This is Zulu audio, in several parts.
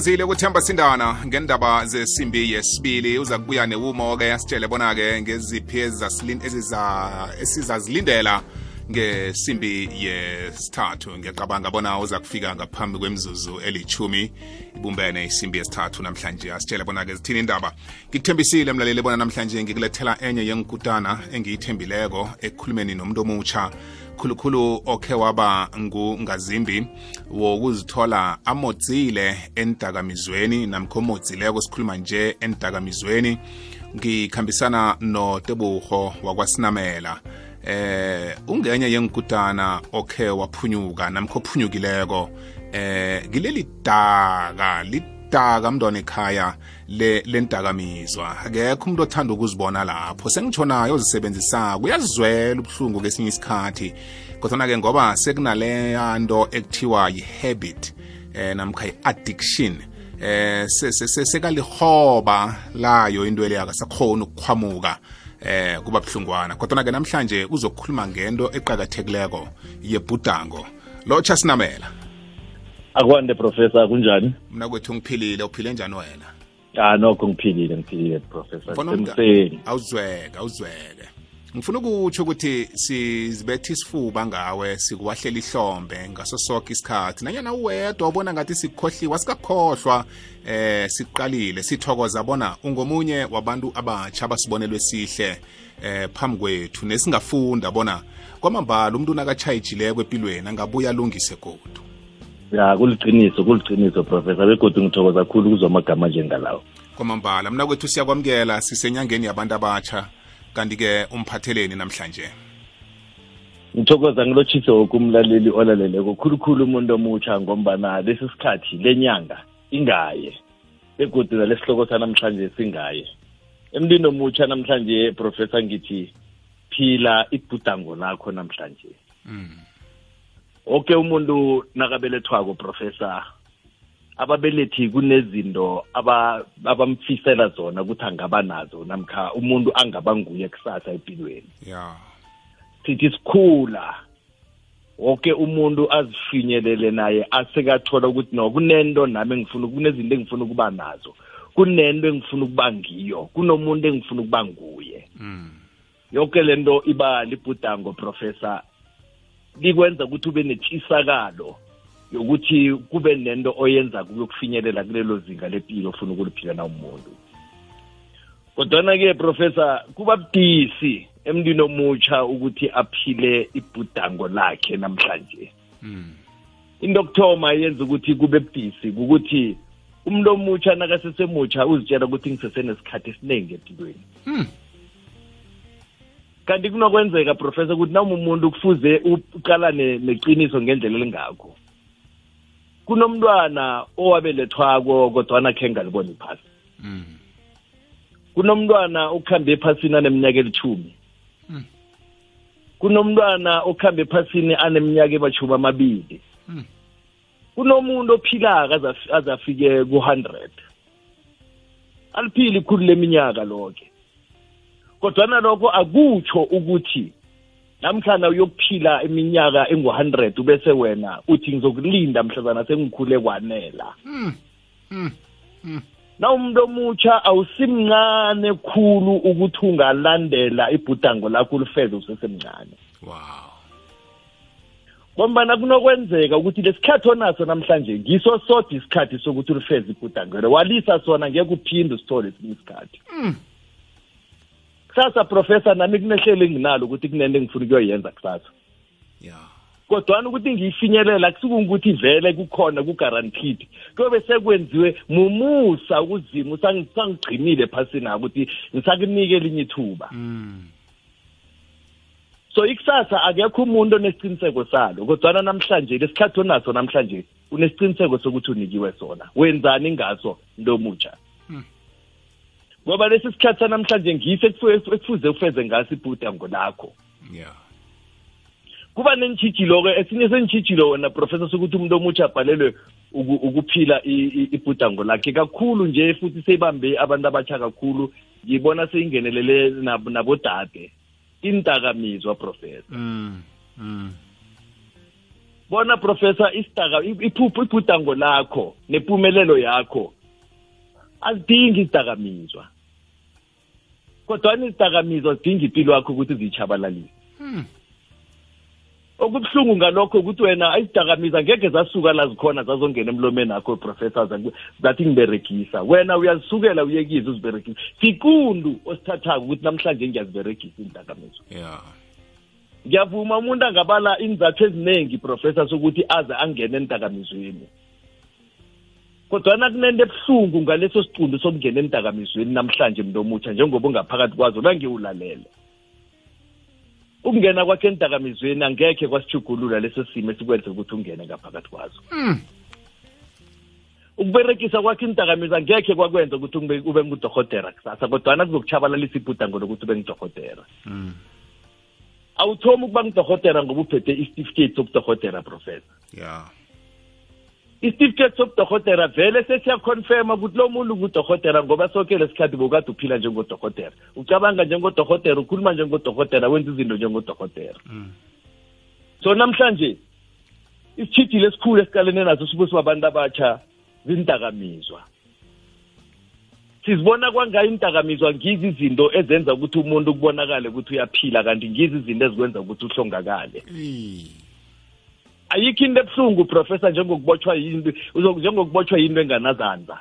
sithokozile ukuthemba sindana ngendaba zesimbi yesibili. Uza kubuya newumo-ke asitshele bona-ke ngeziphi esizazilindela ngesimbi yesithathu. Ngiyacabanga bona uza kufika ngaphambi kwemzuzu elichumi ibumbene isimbi yesithathu namhlanje. Asitshele bona-ke zithini indaba ngikuthembisile mlaleli bona namhlanje ngikulethela enye yenkutana engiyithembileko ekukhulumeni nomuntu omutsha khulukhulu okhe waba ngungazimbi wokuzithola amodzile endakamizweni namkho omodzileko sikhuluma nje endakamizweni ngikhambisana notebuho wakwasinamela eh ungenye yenkutana okhe waphunyuka namkho ophunyukileko eh ngileli daka lidaka mntwana ekhaya le lendakamizwa akekho umuntu othanda ukuzibona lapho. Sengitshonayo ozisebenzisako. Uyazizwela ubuhlungu kesinye isikhathi. Kodwana-ke ngoba sekunaleya nto ekuthiwa yi-habit eh namkha i-addiction eh sekalihoba layo into leyo akasakhona ukukhwamuka. Eh kuba buhlungwana. Kodwana-ke namhlanje uzokukhuluma ngento eqakathekileko yebhudango. Lotsha sinamela akwande professor kunjani? Mna kwethu ngiphilile. Uphile njani wena? Ah nokho ngiphilile ngiphilile professor. Awuzweke awuzweke ngifuna ukutsho ukuthi sizibethe isifuba ngawe sikuwahlela ihlombe ngaso sokho isikhathi. Nanyana uwedwa ubona ngathi sikukhohliwa sikakhohlwa eh siqalile sithokoza bona ungomunye wabantu abatsha abasibonelwe sihle eh phambi kwethu nesingafunda bona kwamambala umuntu nakatshayijileko empilweni angabuya alungise godu. Ya kuliqiniso kuliqiniso professor begodwa ngithokoza kakhulu kuzwa amagama njengalawo kwamambala mna kwethu siyakwamukela sisenyangeni yabantu abatsha kanti-ke umphatheleni namhlanje? Ngithokoza ngilotshise woke umlaleli olaleleko khulukhulu umuntu omutsha ngombana lesi sikhathi lenyanga ingaye begodwa nalesihloko sanamhlanje singaye. Emntwini omutsha namhlanje professor ngithi phila ibhudango lakho namhlanje. Mm. oke umuntu nakabelethwako professor. Ababelethi kunezinto abamfisela zona ukuthi angaba nazo namkha umuntu angaba nguye kusasa empilweni ya. Sithi sikhula. Wonke umuntu azifinyelele naye asekathola ukuthi no kunento nami engifuna kunezinto engifuna ukuba nazo. Kunento engifuna ukuba ngiyo. Kunomuntu engifuna ukuba nguye. Mm. yonke lento iba libhudango professor. Likwenza ukuthi ube netshisakalo yokuthi kube nento oyenza kuyokufinyelela kulelo zinga lempilo ofuna ukuliphila na umuntu kodwana-ke professor kuba budisi emntwini omutsha ukuthi aphile ibhudango lakhe namhlanje mm. into okuthoma yenza ukuthi kube budisi ukuthi umuntu omutsha nakasesemutsha uzitshela ukuthi ngisesenesikhathi esiningi empilweni mm. kanti kunokwenzeka professor ukuthi noma umuntu kufuze uqalane neqiniso ngendlela elingakho kunomntwana owabelethwako kodwana khe ngaliboni phasi mm. kunomntwana okuhambe ephasini aneminyaka elithumi Mm. kunomntwana okuhambe ephasini aneminyaka emashumi amabili Mm. kunomuntu ophilaka azaf- azafike ku-hundred aliphili ikhulu leminyaka lonke kodwana lokho akutsho ukuthi namhlanje uyokuphila iminyaka engu-hundred ubese wena uthi ngizokulinda mhlazana sengikhule kwanela Mm. Mm. Mm. na umuntu omutsha awusimncane khulu ukuthi ungalandela ibhudango lakho ulifeze usesemncane wow ngombana kunokwenzeka ukuthi lesikhathi onaso namhlanje ngiso sodwa isikhathi sokuthi ulifeze ibhudangelo walisa sona ngeke uphinde usithole esinye isikhathi mm. Kusasa professor nami kunehlelo enginalo ukuthi kunento engifuna ukuyoyenza kusasa. Yeah kodwana ukuthi ngiyifinyelela akusukungukuthi vele kukhona ku-guaranteed. Kuyobe sekwenziwe mumusa ukuzima usangigcinile phasini ako ukuthi ngisakunike elinye ithuba. Mm. so ikusasa akekho umuntu onesiqiniseko salo kodwana namhlanje lesikhathi onaso namhlanje unesiqiniseko sokuthi unikiwe sona. Wenzani ngaso nto mutsha Hmm. Ngoba lesi sikhathi sanamhlanje ekufu- ekufuze ufeze ngaso ibhudango lakho yeah kuba nentshijilo-ke esinye sentshijilo wena professor sokuthi umuntu omutsha abhalelwe uku- ukuphila ibhudango lakhe kakhulu nje futhi seyibambe abantu abatsha kakhulu ngibona seyingenelele nab- nabodade. Indakamizwa professor. Mm. Mm. bona professor isitaka iphupho ibhudango lakho nempumelelo yakho azidingi izidakamizwa. Kodwa izidakamizwa zidinga impilo yakho ukuthi ziyitshabalalise. Okubuhlungu ngalokho ukuthi wena izidakamizwa ngeke zasuka la zikhona zazongena emlomeni akho professor zathi ngiberegisa. Wena uyazisukela uyekiza uziberegisa. Sikundu osithathako ukuthi namhlanje ngiyaziberegisa izidakamizwa. Yeah ngiyavuma umuntu angabala inzathu eziningi professor sokuthi aze angene entakamizweni kodwana kunento ebuhlungu ngaleso siqundu sokungena entakamizweni namhlanje mntu omutsha njengoba ungaphakathi kwazo nangiwulalele ukungena kwakhe entakamizweni angekhe kwasijugulula leso simo esikwenza ukuthi ungene ngaphakathi kwazo. Ukuberekisa kwakhe indakamizwa angekhe kwakwenza ukuthi ube ngudohotera kusasa kodwana kuzokuchabalalisa ibhudango lokuthi ube ngudohotera awuthomi ukuba ngudohotera ngoba uphethe isitifiketi sobudohotera professor. Yeah isitifiketi sobudohotera vele sesiyakhonfema ukuthi lo muntu ngudohotera ngoba soke lesikhathi bokade uphila njengodohotera ucabanga njengodohotera ukhuluma njengodohotera wenza izinto njengodohotera so namhlanje isitshijile esikhulu esikalene naso sibusi babantu abatsha zindakamizwa sizibona kwangayo indakamizwa ngizi izinto ezenza ukuthi umuntu kubonakale ukuthi uyaphila kanti ngizi izinto ezikwenza ukuthi uhlongakale. Ayikho into ebuhlungu professor njengokubotshwa yinto njengokubotshwa yinto enganazandla.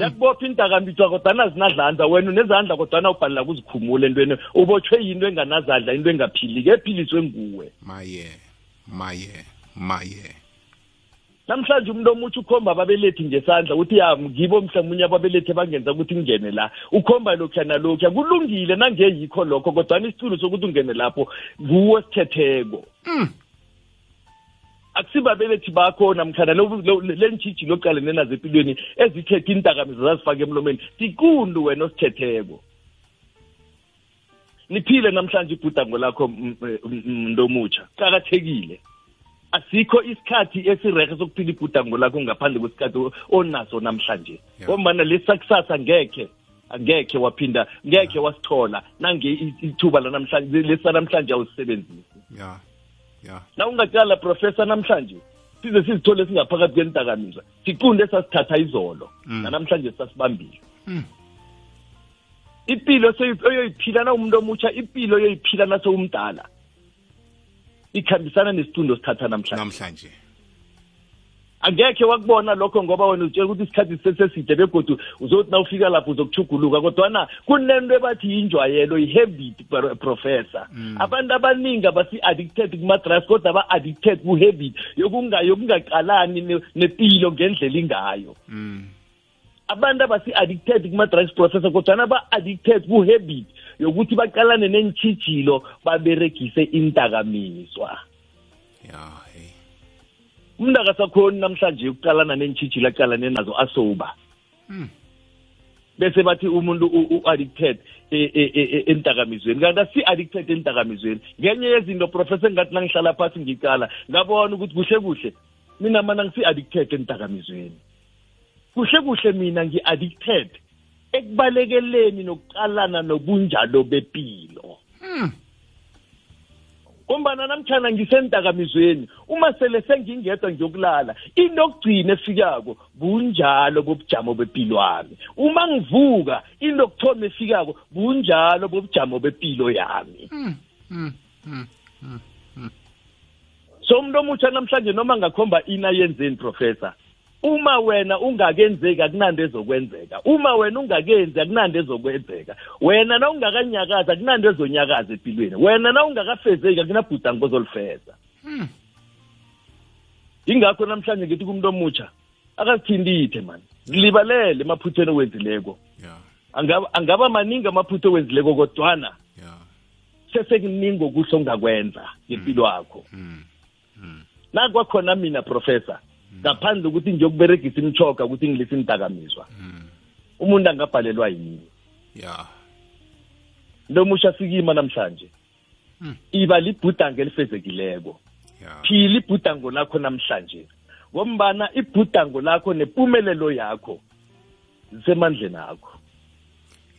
Yakubopha indakamizwa kodwana zinadlandla wena unezandla kodwana ubhalela kuzikhumula entweni. Ubotshwe yinto enganazandla into engaphiliki ephiliswe nguwe. Maye maye maye. Namhlanje umuntu omutsha ukhomba ababelethi ngesandla ukuthi ya ngibo mhlawumunye ababelethi bangenza ukuthi ngingene la. Ukhomba lokhuya nalokhuya kulungile nangeyikho lokho kodwana isitulo sokuthi ungene lapho nguwo sithetheko akusibabelethi bakho namkhana lentshiji loqalene nazo empilweni ezithethe intakamizo zazifake emlomeni sikundu wena osithetheko. Niphile namhlanje ibhudango lakho muntu omutsha qakathekile asikho isikhathi esirehe sokuphila ibhudango lakho ngaphandle kwesikhathi onaso namhlanje. Ngombana lesakusasa ngekhe angekhe waphinda ngekhe wasithola nange ithuba lanamhlanje lesanamhlanje awusebenzisi yeah yeah na ungaqala professor namhlanje size sizithole singaphakathi kwendakamizwa siqunde esasithatha izolo nanamhlanje sasibambile. Impilo oyoyiphila na umuntu omutsha impilo oyoyiphila nasewumdala ikhambisana nesicundo sithatha namhlanje. Namhlanje. Angekhe wakubona lokho ngoba wena utshela ukuthi isikhathi seseside begodu uzothi na ufika lapho uzokuchuguluka kodwana kunento ebathi yinjwayelo i-habit professor. Abantu abaningi abasi-addicted kuma-drugs kodwa ba-addicted ku-habit yokungaqalani nepilo ngendlela ingayo. Abantu abasi-addicted kuma-drugs professor kodwana ba-addicted ku-habit yokuthi baqalane neentshijilo baberegise indakamizwa yeah hey umuntu akasakhoni namhlanje ukuqalana neentshijilo aqalane nazo asoba. Bese bathi umuntu u-addicted entakamizweni. Kanti asi-addicted entakamizweni. Ngenye yezinto professor ngathi nangihlala phasi ngicala ngabona ukuthi kuhle kuhle. Mina mana ngisi-addicted entakamizweni. Kuhle kuhle mina ngi-addicted ekubalekeleni nokuqalana nobunjalo bepilo. Ngombana namtshana ngisendakamizweni uma sele sengingedwa ngiyokulala into yokugcina efikako bunjalo bobujamo bempilo wami uma ngivuka into yokuthoma efikako bunjalo bobujamo bempilo yami. So umuntu omutsha namhlanje noma ngakhomba ina yenzeni professor? Uma wena ungakenzeki akunanto ezokwenzeka. Uma wena ungakenzi akunanto ezokwenzeka. Wena na ungakanyakazi akunanto ezonyakaza empilweni. Wena na ungakafezeki akunabhudango ozolifeza. Ingakho namhlanje ngithi kumuntu omutsha akazithindithe mani zilibalele emaphuthweni owenzileko. Yeah angaba angaba maningi amaphutho owenzileko kodwana yeah sesekuningi okuhle ongakwenza ngempilo yakho. Mm nakwakhona mina professor? Ngaphandle ukuthi ngiyokuberegisa imitshoga ukuthi ngilise indakamizwa umuntu angabhalelwa yini? Yeah into omusha sikima namhlanje. Mm. iba libhudango elifezekileko phila ibhudango lakho namhlanje. Ngombana ibhudango lakho nempumelelo yakho zisemandleni akho.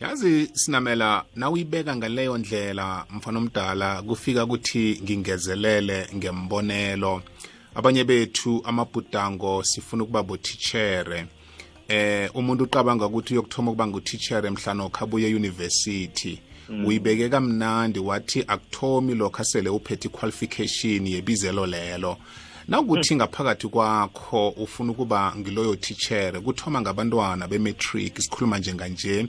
Yazi sinamela nawuyibeka ngaleyo ndlela mfana omdala kufika kuthi ngingezelele ngembonelo. Abanye bethu amabhudango sifuna ukuba botitshere eh umuntu uqabanga ukuthi uyokuthoma ukuba ngutitshere mhlanokho abuye eyunivesithi uyibeke kamnandi wathi akuthomi lokho asele uphethe iqualification yebizelo lelo. Nawukuthi ngaphakathi kwakho ufuna ukuba ngiloyo titshere kuthoma ngabantwana be-matric sikhuluma njenganje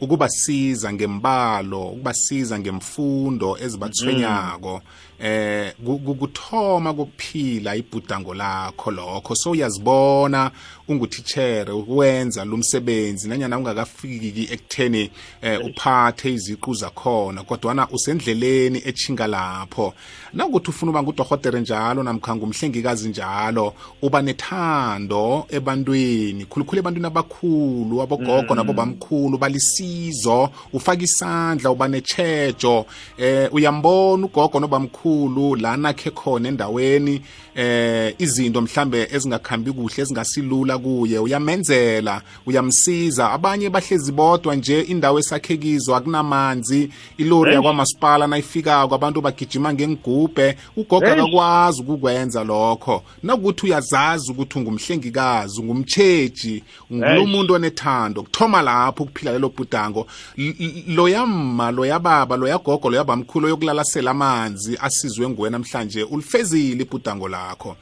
ukubasiza ngembalo ukubasiza ngemfundo ezibathwenyako eh ku- ku- kuthoma kokuphila ibhudango lakho lokho. So uyazibona ungutitshere ukwenza lo msebenzi nanyana ungakafiki ekutheni eh, uphathe iziqu zakhona kodwana usendleleni echinga lapho. Nawukuthi ufuna uba ngudohotere njalo namkha ngumhlengikazi njalo uba nethando ebantwini khulukhulu ebantwini abakhulu abogogo nabo bamkhulu balisizo ufaka isandla uba netshejo eh uyambona ugogo nobamkhulu lana khe khona endaweni eh izinto mhlambe ezingakhambi kuhle ezingasilula kuye. Uyamenzela uyamsiza. Abanye bahlezi bodwa nje indawo esakhekizo akunamanzi ilori yakwamasipala nayifikako abantu bagijima ngengigubhe ugogo Eish. akakwazi ukukwenza lokho. Nakuthi uyazazi ukuthi ungumhlengikazi ungumtsheji ngulo Eish. muntu onethando. Kuthoma lapho ukuphila lelo bhudango. L- l- loya mma loya baba loya gogo loya bamkhulu oyokulalasela amanzi asizwe nguwe namhlanje ulifezile ibhudango lakho.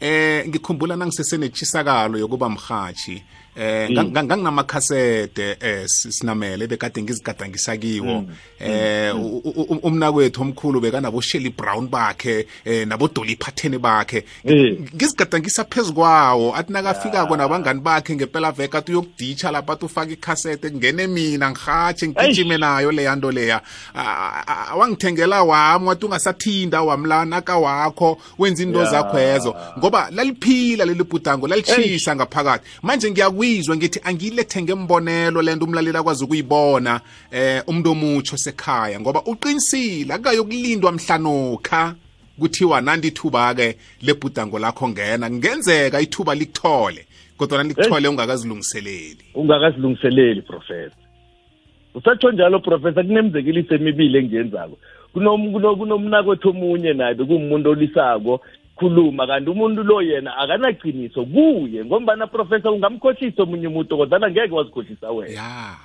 Eh ngikhumbula nangisesenetshisakalo yokuba mhathi eh Mm. nga- nga- eh sinamele bekade ngizigadangisa kiwo eh u- u- u- umnakwethu omkhulu bekanabo Shelly Brown bakhe eh nabo Dolly Parton bakhe ngizigadangisa ngizigadangisa phezukwawo athi nakafikako nabangani bakhe ngempela veka athi uyokuditsha lapha athi ufake ikhasete kungene mina ngihatshe ngigijime nayo leya. Nto leya Ah, ah, wangithengela wami wathi ungasathinda wamlanaka wakho wenza into zakho ezo. Ngoba laliphila leli bhudango lalishisa ngaphakathi. Manje ngiyakwizwa ngithi angiyilethe ngembonelo lento umlaleli akwazi ukuyibona eh umuntu omutsho sekhaya ngoba uqinisile akayokulindwa mhlanokha kuthiwa nandi ithuba ke lebhudango lakho ngena kungenzeka ithuba likuthole kodwa likuthole ungakazilungiseleli. Ungakazilungiseleli professor. Usatsho njalo professor kunemzekeliso emibili engiyenzako. Kunom- kuno- kunomnakwethu omunye naye bekuwumuntu olisako khuluma kanti umuntu lo yena akanaqiniso kuye ngombana professor ungamkhohlisa omunye umuntu kodwana ngeke wazikhohlisa wena. Ya.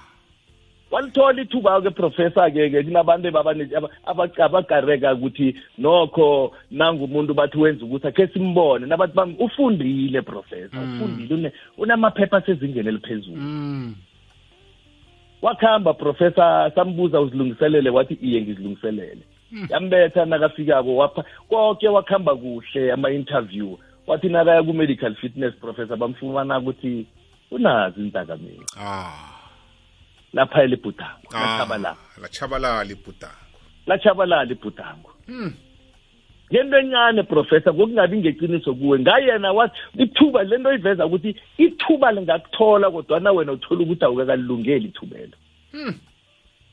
Walithola ithuba-ke professor-ke ke kunabantu ebabane- aba- aba- abakareka ukuthi nokho nangumuntu bathi wenza ukuthi akhe simbone nabathi bami ufundile professor ufundile une- unamaphepha asezingeni eliphezulu. Mm. wakhamba professor sambuza uzilungiselele wathi iye ngizilungiselele. Yambetha nakafikako wapha konke wakhamba kuhle ama-interview. Wathi nakaya ku-medical fitness professor bamfumana ukuthi unazo intakamizwa ah. Lapha elibhudango ah lachabalala. ibhudango. Lachabalala ibhudango. Hmm. ngento encane professor kokungabi ngeqiniso kuwe ngayena wathi ithuba lento iveza ukuthi ithuba lingakuthola kodwana wena uthola ukuthi awukakalilungeli ithubelo. Hmm.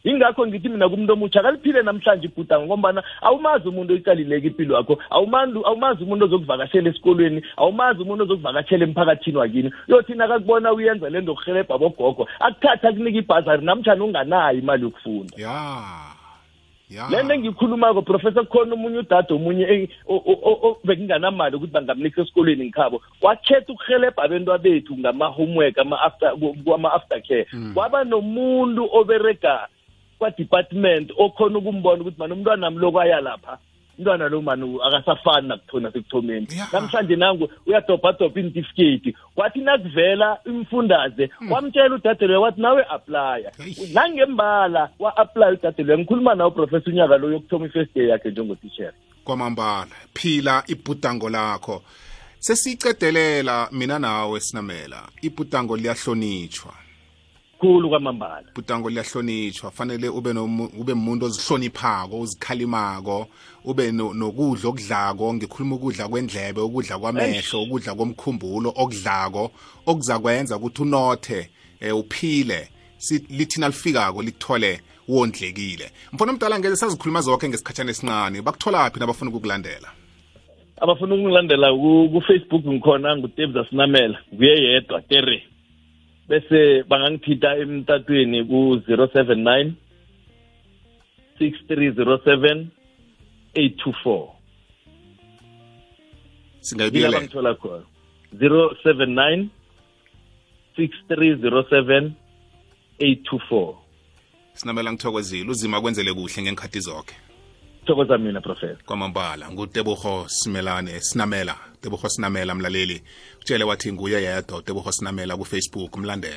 Ingakho ngithi mina kumuntu omutsha akaliphile namhlanje ibhudango ngombana awumazi umuntu oyiqalileka impilo yakho awumazi awumazi umuntu ozokuvakashela esikolweni awumazi umuntu ozokuvakashela emphakathini wakini. Uyothi nakakubona uyenza le nto kurhelebha abogogo akuthatha akunika ibhazari namtshana unganayo imali yokufunda. Ya ya. Le nto engiyikhulumako professor kukhona omunye udade omunye eh, o- o- o- o- bekunganamali ukuthi bangamnikisa esikolweni ngikhabo wakhetha ukuhelebha abentwa bethu ngama-homework ama-after kwama-after care. Kwaba nomuntu oberega kwa-department okhona ukumbona ukuthi mani umntwana nami lokwaya lapha. Umntwana lo mani akasafani nakuthona sekuthomeni. Ya. namhlanje nangu uyadobhadobha intifiketi kwathi nakuvela imfundaze wamtshela udade loyo wathi nawe aplya Eish. nangembala wa-aplya udade loyo ngikhuluma nawo uprofessor unyaka lo yokuthoma i-first day yakhe njengotishera kwamambala phila ibhudango lakho. Sesiyicedelela mina nawe sinamela. Ibhudango liyahlonitshwa khulu kwamambala. Ibhudango liyahlonitshwa. Fanele ube ube umuntu ozihloniphako uzikhalimako ube no- nokudla okudlako ngikhuluma ukudla kwendlebe ukudla kwamehlo ukudla komkhumbulo okudlako okuzakwenza ukuthi unothe eh, uphile. Si- lithi nalifikako likuthole wondlekile mfana omdala ngeze sazikhuluma zonke ngesikhatshana esincane. Bakuthola phi nabafuna ukukulandela? Abafuna ukungilandela ku- ku-facebook ngikhona ngutebza sinamela. Nguye yedwa tere bese bangangithita emtatweni ku-079 6307 824 yila singayibuyelela bangithola khona. 079 6307 824 sinamela ngithokozile. Uzima kwenzele kuhle ngenkhathi zonke thokoza mina profesa kwamambala ngutebogo simelane sinamela. Tebogo sinamela mlaleli. Utshele wathi nguye yedwa tebogo sinamela kufacebook mlandela